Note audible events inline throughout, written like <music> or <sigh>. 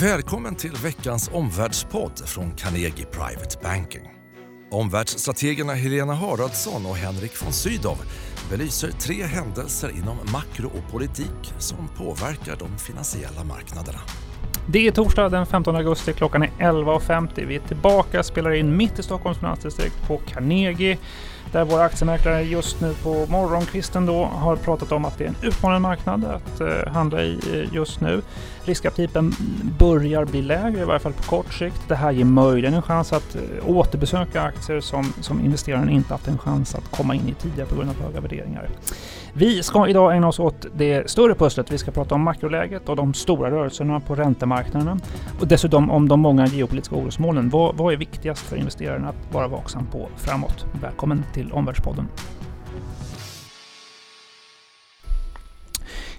Välkommen till veckans omvärldspodd från Carnegie Private Banking. Omvärldsstrategerna Helena Haraldsson och Henrik von Sydow belyser tre händelser inom makro och politik som påverkar de finansiella marknaderna. Det är torsdag den 15 augusti, klockan är 11.50. Vi är tillbaka, spelar in mitt i Stockholms finansdistrikt på Carnegie där våra aktiemäklare just nu på morgonkvisten då har pratat om att det är en utmanande marknad att eh, handla i eh, just nu. Riskaptiten börjar bli lägre, i varje fall på kort sikt. Det här ger möjligen en chans att eh, återbesöka aktier som, som investeraren inte haft en chans att komma in i tidigare på grund av höga värderingar. Vi ska idag ägna oss åt det större pusslet. Vi ska prata om makroläget och de stora rörelserna på räntemarknaderna och dessutom om de många geopolitiska orosmolnen. Vad, vad är viktigast för investeraren att vara vaksam på framåt? Välkommen till Omvärldspodden.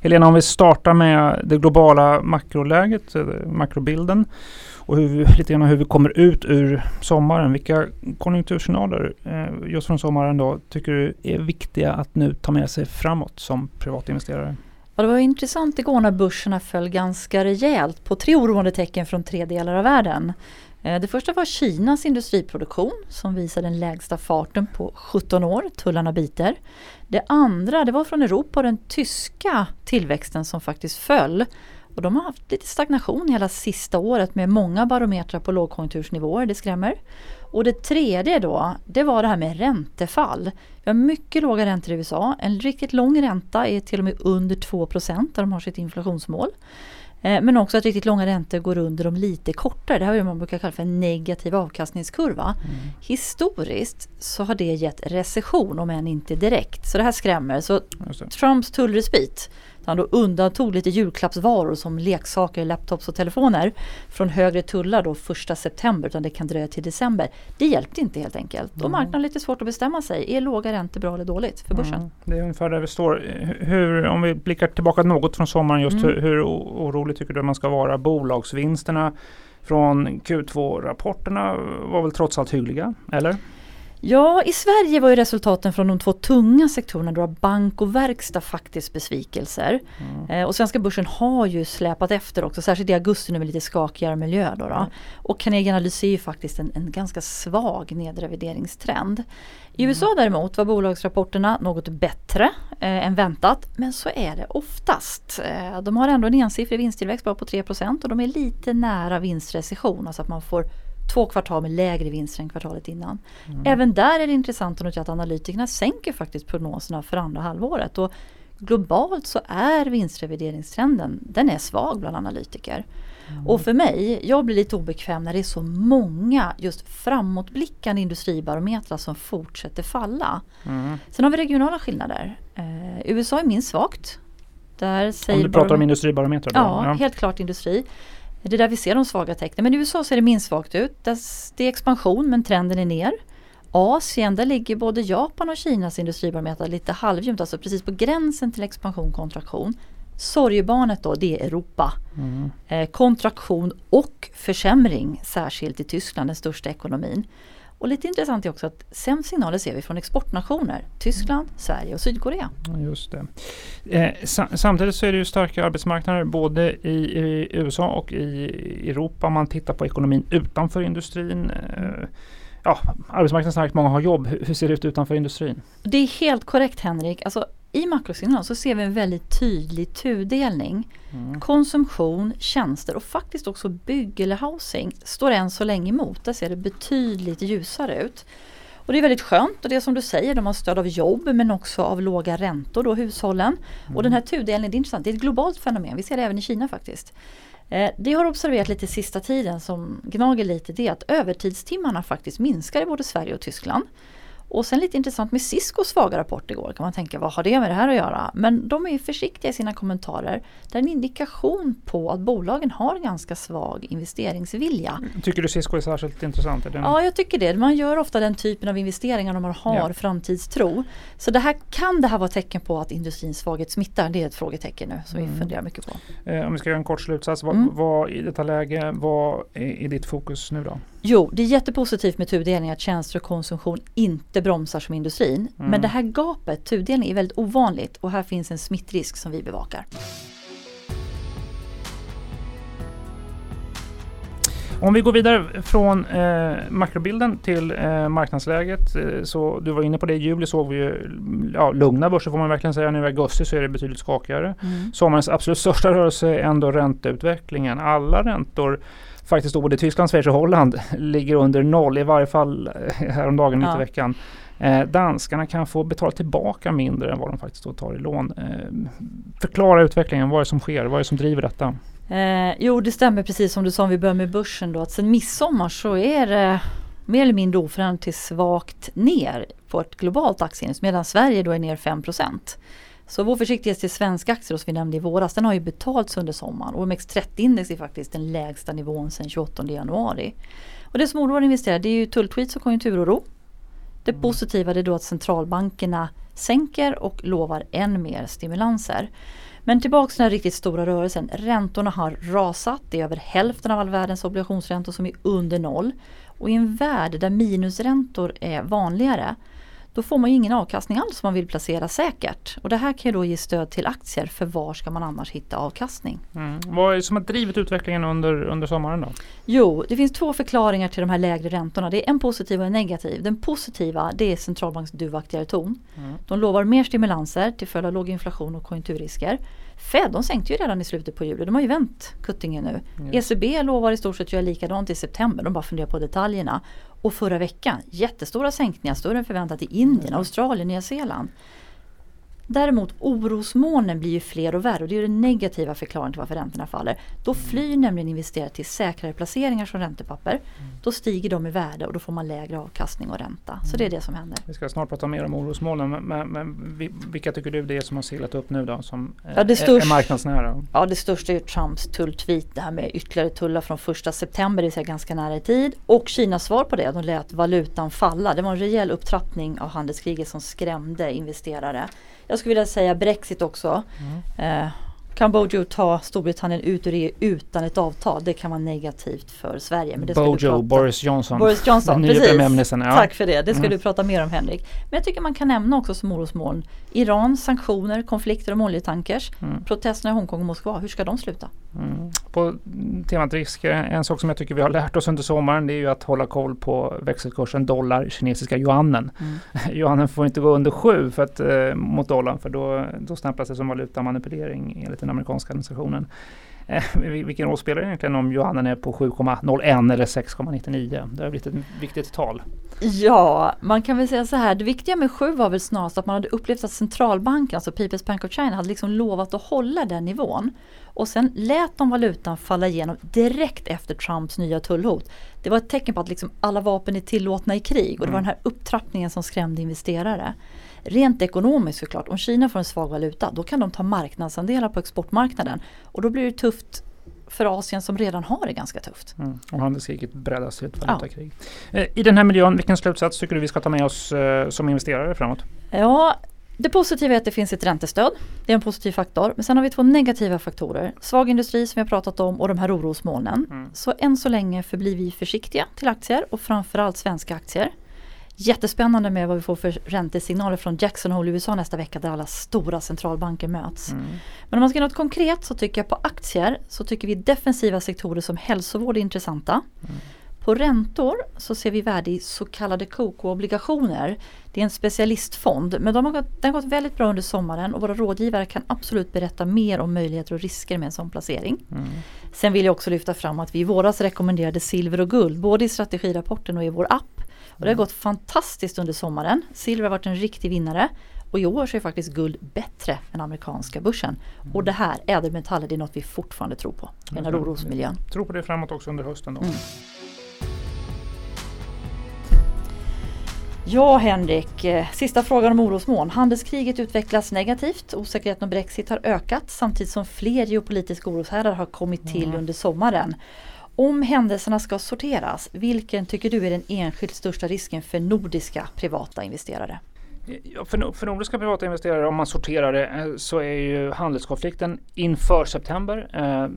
Helena, om vi startar med det globala makroläget, eh, makrobilden och hur vi, lite grann hur vi kommer ut ur sommaren. Vilka konjunktursignaler eh, just från sommaren då tycker du är viktiga att nu ta med sig framåt som privatinvesterare? Ja, det var intressant igår när börserna föll ganska rejält på tre oroande tecken från tre delar av världen. Eh, det första var Kinas industriproduktion som visar den lägsta farten på 17 år, tullarna biter. Det andra det var från Europa och den tyska tillväxten som faktiskt föll. Och de har haft lite stagnation hela sista året med många barometrar på lågkonjunktursnivåer, det skrämmer. Och det tredje då, det var det här med räntefall. Vi har mycket låga räntor i USA. En riktigt lång ränta är till och med under 2% där de har sitt inflationsmål. Eh, men också att riktigt långa räntor går under de lite kortare. Det här är vad man brukar kalla för en negativ avkastningskurva. Mm. Historiskt så har det gett recession om än inte direkt. Så det här skrämmer. Så Trumps tullrespit han då undantog lite julklappsvaror som leksaker, laptops och telefoner från högre tullar då första september utan det kan dröja till december. Det hjälpte inte helt enkelt. Mm. Och marknaden har lite svårt att bestämma sig. Är låga räntor bra eller dåligt för börsen? Mm. Det är ungefär där vi står. Hur, om vi blickar tillbaka något från sommaren, just mm. hur, hur orolig tycker du man ska vara? Bolagsvinsterna från Q2-rapporterna var väl trots allt hyggliga, eller? Ja, i Sverige var ju resultaten från de två tunga sektorerna, då bank och verkstad, faktiskt besvikelser. Mm. Eh, och svenska börsen har ju släpat efter också, särskilt i augusti nu med lite skakigare miljö. Då, då. Mm. Och Carnegie analyserar ju faktiskt en, en ganska svag nedrevideringstrend. I mm. USA däremot var bolagsrapporterna något bättre eh, än väntat. Men så är det oftast. Eh, de har ändå en ensiffrig vinsttillväxt bara på 3% och de är lite nära vinstrecession. Alltså att man får två kvartal med lägre vinster än kvartalet innan. Mm. Även där är det intressant att notera att analytikerna sänker faktiskt prognoserna för andra halvåret. Och globalt så är vinstrevideringstrenden den är svag bland analytiker. Mm. Och för mig, jag blir lite obekväm när det är så många just framåtblickande industribarometrar som fortsätter falla. Mm. Sen har vi regionala skillnader. Eh, USA är minst svagt. Där säger om du pratar om industribarometrar? Ja, ja, helt klart industri. Det är där vi ser de svaga tecknen. Men i USA ser det minst svagt ut. Det är expansion men trenden är ner. Asien, där ligger både Japan och Kinas industribarometrar lite halvljumt, alltså precis på gränsen till expansion kontraktion. Sorgebarnet då, det är Europa. Mm. Eh, kontraktion och försämring, särskilt i Tyskland, den största ekonomin. Och lite intressant är också att sämst signaler ser vi från exportnationer. Tyskland, mm. Sverige och Sydkorea. Just det. Eh, samtidigt så är det ju starka arbetsmarknader både i, i, USA och i Europa. Man tittar på ekonomin utanför industrin. Eh, ja, arbetsmarknaden starkt, många har jobb. Hur, hur ser det ut utanför industrin? Det är helt korrekt Henrik. Alltså, i makrosignal så ser vi en väldigt tydlig tudelning. Mm. Konsumtion, tjänster och faktiskt också bygg eller housing står än så länge emot. Där ser det betydligt ljusare ut. Och det är väldigt skönt och det är som du säger, de har stöd av jobb men också av låga räntor då hushållen. Mm. Och den här tudelningen, det är intressant, det är ett globalt fenomen. Vi ser det även i Kina faktiskt. Eh, det har observerat lite sista tiden som gnager lite det är att övertidstimmarna faktiskt minskar i både Sverige och Tyskland. Och sen lite intressant med Ciscos svaga rapport igår kan man tänka vad har det med det här att göra? Men de är försiktiga i sina kommentarer. Det är en indikation på att bolagen har ganska svag investeringsvilja. Tycker du Cisco är särskilt intressant? Är Ja, jag tycker det. Man gör ofta den typen av investeringar när man har ja. framtidstro. Så det här, kan det här vara tecken på att industrins svaghet smittar? Det är ett frågetecken nu som mm. vi funderar mycket på. Eh, om vi ska göra en kort slutsats. Vad, mm. vad i detta läge, vad är, är ditt fokus nu då? Jo, det är jättepositivt med tudelning att tjänster och konsumtion inte bromsar som industrin. Mm. Men det här gapet, tudelning, är väldigt ovanligt och här finns en smittrisk som vi bevakar. Om vi går vidare från eh, makrobilden till eh, marknadsläget. Eh, så du var inne på det, i juli såg vi ju ja, lugna börser får man verkligen säga. Nu i augusti så är det betydligt skakigare. Mm. Sommarens absolut största rörelse är ändå ränteutvecklingen. Alla räntor faktiskt då både Tyskland, Schweiz och Holland <laughs> ligger under noll, i varje fall eh, häromdagen, ja. mitt i veckan. Eh, danskarna kan få betala tillbaka mindre än vad de faktiskt tar i lån. Eh, förklara utvecklingen, vad är det som sker, vad är det som driver detta? Eh, jo det stämmer precis som du sa om vi börjar med börsen då att sen midsommar så är det mer eller mindre oförändrat till svagt ner på ett globalt aktieindex medan Sverige då är ner 5% Så vår försiktighet till svenska aktier som vi nämnde i våras den har ju betalats under sommaren. OMX30-index är faktiskt den lägsta nivån sedan 28 januari. Och det som oroar investerare det är ju tulltweets och konjunkturoro. Det mm. positiva är då att centralbankerna sänker och lovar än mer stimulanser. Men tillbaks till den riktigt stora rörelsen. Räntorna har rasat. Det är över hälften av all världens obligationsräntor som är under noll. Och i en värld där minusräntor är vanligare då får man ju ingen avkastning alls om man vill placera säkert. Och det här kan ju då ge stöd till aktier för var ska man annars hitta avkastning? Mm. Vad är det som har drivit utvecklingen under, under sommaren då? Jo, det finns två förklaringar till de här lägre räntorna. Det är en positiv och en negativ. Den positiva det är centralbanks duvaktigare ton. Mm. De lovar mer stimulanser till följd av låg inflation och konjunkturrisker. Fed de sänkte ju redan i slutet på juli. De har ju vänt kuttingen nu. Mm. ECB lovar i stort sett göra likadant i september. De bara funderar på detaljerna. Och förra veckan jättestora sänkningar, större än förväntat i Indien, mm. Australien, Nya Zeeland. Däremot orosmolnen blir ju fler och värre och det är den negativa förklaringen till varför räntorna faller. Då flyr nämligen investerare till säkrare placeringar som räntepapper. Då stiger de i värde och då får man lägre avkastning och ränta. Så det är det som händer. Vi ska snart prata mer om orosmolnen men, men vilka tycker du det är som har seglat upp nu då som ja, det är, är marknadsnära? Ja det största är Trumps tulltweet det här med ytterligare tullar från första september, det vill säga ganska nära i tid. Och Kinas svar på det, de lät valutan falla. Det var en rejäl upptrappning av handelskriget som skrämde investerare. Jag skulle vilja säga Brexit också. Mm. Eh, Kambodja ta Storbritannien ut ur EU utan ett avtal. Det kan vara negativt för Sverige. Men det Bojo, Boris Johnson. Boris Johnson, precis. Ja. Tack för det. Det ska mm. du prata mer om Henrik. Men jag tycker man kan nämna också som orosmoln Iran, sanktioner, konflikter om oljetankers. Mm. Protesterna i Hongkong och Moskva. Hur ska de sluta? Mm. På temat risker, en sak som jag tycker vi har lärt oss under sommaren det är ju att hålla koll på växelkursen dollar, kinesiska yuanen. Mm. <laughs> yuanen får inte gå under sju för att, eh, mot dollarn för då, då stämplas det som valutamanipulering enligt den amerikanska administrationen. Eh, vilken roll spelar det egentligen om yuanen är på 7,01 eller 6,99? Det har blivit ett viktigt tal. Ja, man kan väl säga så här. Det viktiga med 7 var väl snarast att man hade upplevt att centralbanken, alltså People's Bank of China, hade liksom lovat att hålla den nivån. Och sen lät de valutan falla igenom direkt efter Trumps nya tullhot. Det var ett tecken på att liksom alla vapen är tillåtna i krig och det var mm. den här upptrappningen som skrämde investerare. Rent ekonomiskt såklart, om Kina får en svag valuta då kan de ta marknadsandelar på exportmarknaden och då blir det tufft för Asien som redan har det ganska tufft. Mm. Och handelskriget breddas till ett valutakrig. Ja. Eh, I den här miljön, vilken slutsats tycker du vi ska ta med oss eh, som investerare framåt? Ja, det positiva är att det finns ett räntestöd. Det är en positiv faktor. Men sen har vi två negativa faktorer. Svag industri som vi har pratat om och de här orosmolnen. Mm. Så än så länge förblir vi försiktiga till aktier och framförallt svenska aktier. Jättespännande med vad vi får för räntesignaler från Jackson Hole i USA nästa vecka där alla stora centralbanker möts. Mm. Men om man ska göra något konkret så tycker jag på aktier så tycker vi defensiva sektorer som hälsovård är intressanta. Mm. På räntor så ser vi värde i så kallade KK-obligationer. Det är en specialistfond men de har gått, den har gått väldigt bra under sommaren och våra rådgivare kan absolut berätta mer om möjligheter och risker med en sån placering. Mm. Sen vill jag också lyfta fram att vi i våras rekommenderade silver och guld både i strategirapporten och i vår app. Och det har gått fantastiskt under sommaren. Silver har varit en riktig vinnare. Och i år så är faktiskt guld bättre än amerikanska börsen. Och det här, ädelmetaller, det är något vi fortfarande tror på. I den här orosmiljön. Tror på det framåt också under hösten då. Mm. Ja Henrik, eh, sista frågan om orosmoln. Handelskriget utvecklas negativt. Osäkerheten om Brexit har ökat samtidigt som fler geopolitiska oroshärdar har kommit till mm. under sommaren. Om händelserna ska sorteras, vilken tycker du är den enskilt största risken för nordiska privata investerare? Ja, för, för nordiska privata investerare, om man sorterar det, eh, så är ju handelskonflikten inför september. Eh,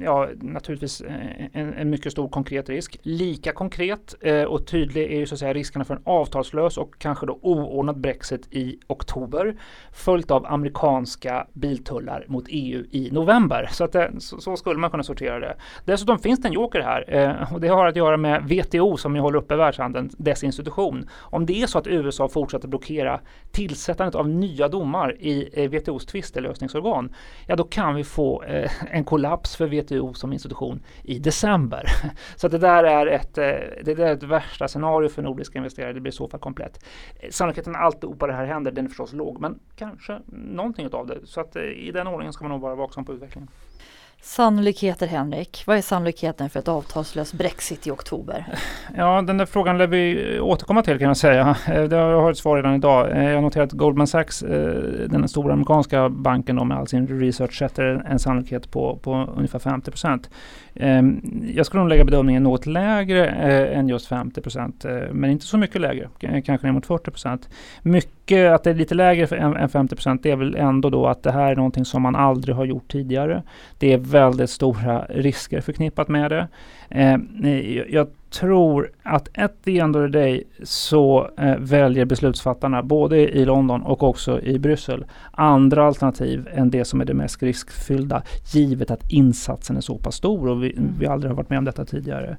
ja, naturligtvis eh, en, en, mycket stor konkret risk. Lika konkret eh, och tydlig är ju så att säga riskerna för en avtalslös och kanske då oordnad Brexit i oktober följt av amerikanska biltullar mot EU i november. Så, att det, så, så, skulle man kunna sortera det. Dessutom finns det en joker här eh, och det har att göra med WTO som ju håller uppe världshandeln, dess institution. Om det är så att USA fortsätter blockera tillsättandet av nya domar i eh, WTOs tvistelösningsorgan, ja då kan vi få eh, en kollaps för WTO WTO som institution i december. <laughs> Så det där är ett, eh, det där är ett värsta scenario för nordiska investerare. Det blir i så fall komplett. Eh, sannolikheten att alltihopa det här händer, den är förstås låg, men kanske någonting av det. Så att eh, i den ordningen ska man nog vara vaksam på utvecklingen. Sannolikheter Henrik, vad är sannolikheten för ett avtalslöst Brexit i oktober? Ja, den där frågan lär vi återkomma till kan jag säga. Eh, jag har ett svar redan idag. Eh, jag noterar att Goldman Sachs, eh, den stora amerikanska banken då, med all sin research, sätter en sannolikhet på, på ungefär 50 procent. Ehm, jag skulle nog lägga bedömningen något lägre än just 50 procent, men inte så mycket lägre, kanske ner mot 40 procent. Mycket att det är lite lägre än 50 procent, det är väl ändå då att det här är någonting som man aldrig har gjort tidigare. Det är väldigt stora risker förknippat med det. Eh, jag tror att ett the end of the day så eh, väljer beslutsfattarna både i London och också i Bryssel andra alternativ än det som är det mest riskfyllda givet att insatsen är så pass stor och vi, mm. vi aldrig har varit med om detta tidigare.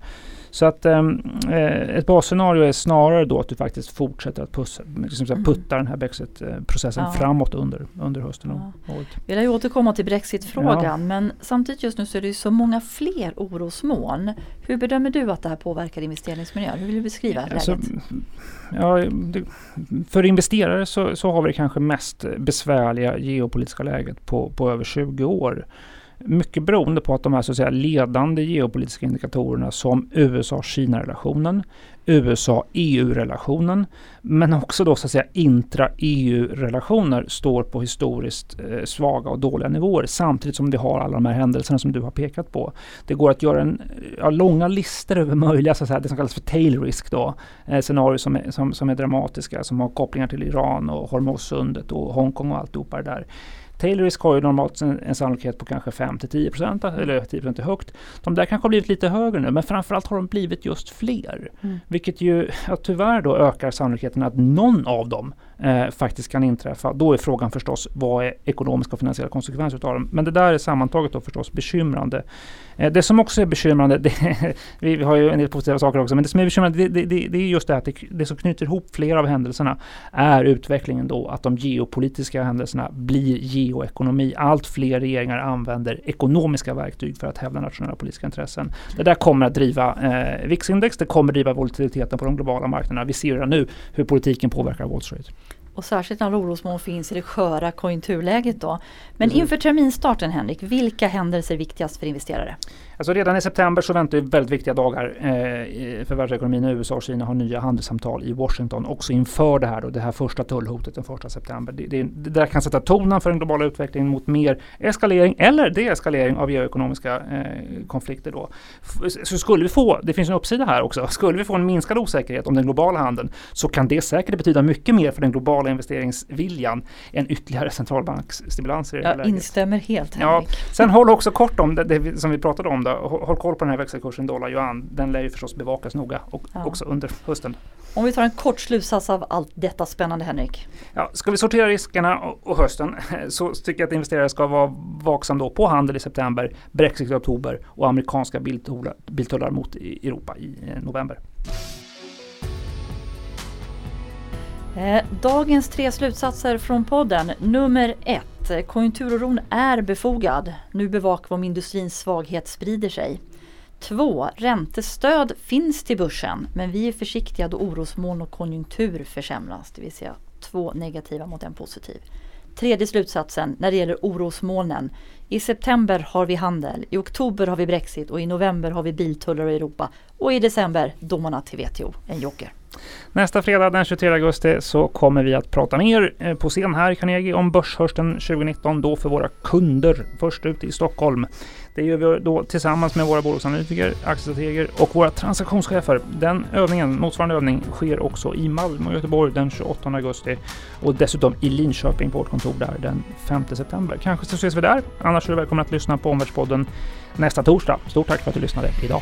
Så att ehm, eh, ett basscenario är snarare då att du faktiskt fortsätter att pussa, liksom mm. putta den här Brexit-processen ja. framåt under, under hösten och ja. året. Vi lär återkomma till Brexit-frågan ja. men samtidigt just nu så är det så många fler orosmoln. Hur bedömer du att det här påverkar investeringsmiljön? Hur vill du beskriva alltså, läget? Ja, det, för investerare så, så har vi det kanske mest besvärliga geopolitiska läget på, på över 20 år. Mycket beroende på att de här så att säga, ledande geopolitiska indikatorerna som USA-Kina-relationen, USA-EU-relationen, men också då så att säga intra-EU-relationer står på historiskt eh, svaga och dåliga nivåer samtidigt som vi har alla de här händelserna som du har pekat på. Det går att göra en, eh, ja, långa listor över möjliga, så att säga, det som kallas för tail risk då, eh, scenarier som är, som, som är dramatiska, som har kopplingar till Iran och Hormuzsundet och Hongkong och alltihopa det där. Tail risk har ju normalt en, en sannolikhet på kanske 5-10 procent eller 10 procent är högt. De där kanske har blivit lite högre nu men framförallt har de blivit just fler. Mm. Vilket ju ja, tyvärr då ökar sannolikheten att någon av dem eh, faktiskt kan inträffa. Då är frågan förstås vad är ekonomiska och finansiella konsekvenser av dem. Men det där är sammantaget då förstås bekymrande. Eh, det som också är bekymrande, <laughs> det, vi, har ju en del positiva saker också, men det som är bekymrande det, det, det är just det att det, som knyter ihop flera av händelserna är utvecklingen då att de geopolitiska händelserna blir geoekonomi. Allt fler regeringar använder ekonomiska verktyg för att hävda nationella politiska intressen. Det där kommer att driva eh, VIX-index, det kommer att driva volatiliteten på de globala marknaderna. Vi ser redan nu hur politiken påverkar Wall Street. Och särskilt när orosmoln finns i det sköra konjunkturläget då. Men mm. inför terminstarten Henrik, vilka händelser är viktigast för investerare? Alltså redan i september så väntar väldigt viktiga dagar eh, för världsekonomin. USA och Kina har nya handelssamtal i Washington också inför det här, då, det här första tullhotet den första september. Det, det, det där kan sätta tonen för den globala utvecklingen mot mer eskalering eller deeskalering av geoekonomiska eh, konflikter. Då. Så skulle vi få, det finns en uppsida här också, skulle vi få en minskad osäkerhet om den globala handeln så kan det säkert betyda mycket mer för den globala investeringsviljan än ytterligare centralbanksstimulanser. Jag instämmer helt Henrik. Ja, sen håll också kort om det, det som vi pratade om annorlunda. Håll koll på den här växelkursen dollar-yuan. Den lär ju förstås bevakas noga och ja. också under hösten. Om vi tar en kort slutsats av allt detta spännande Henrik. Ja, ska vi sortera riskerna och hösten <laughs> så tycker jag att investerare ska vara vaksam då på handel i september, Brexit i oktober och amerikanska biltullar, biltullar mot Europa i eh, november. Eh, dagens tre slutsatser från podden. Nummer ett. Konjunkturoron är befogad. Nu bevakar vi om industrins svaghet sprider sig. 2. Räntestöd finns till börsen men vi är försiktiga då orosmoln och konjunktur försämras. Det vill säga två negativa mot en positiv. Tredje slutsatsen när det gäller orosmolnen. I september har vi handel, i oktober har vi Brexit och i november har vi biltullar i Europa och i december domarna till WTO, en joker. Nästa fredag den 23 augusti så kommer vi att prata mer eh, på scen här i Carnegie om Börshörsten 2019 då för våra kunder först ut i Stockholm. Det gör vi då tillsammans med våra bolagsanalytiker, aktiestrateger och våra transaktionschefer. Den övningen, motsvarande övning, sker också i Malmö och Göteborg den 28 augusti och dessutom i Linköping på vårt kontor där den 5 september. Kanske så ses vi där. Annars är du välkommen att lyssna på Omvärldspodden nästa torsdag. Stort tack för att du lyssnade idag.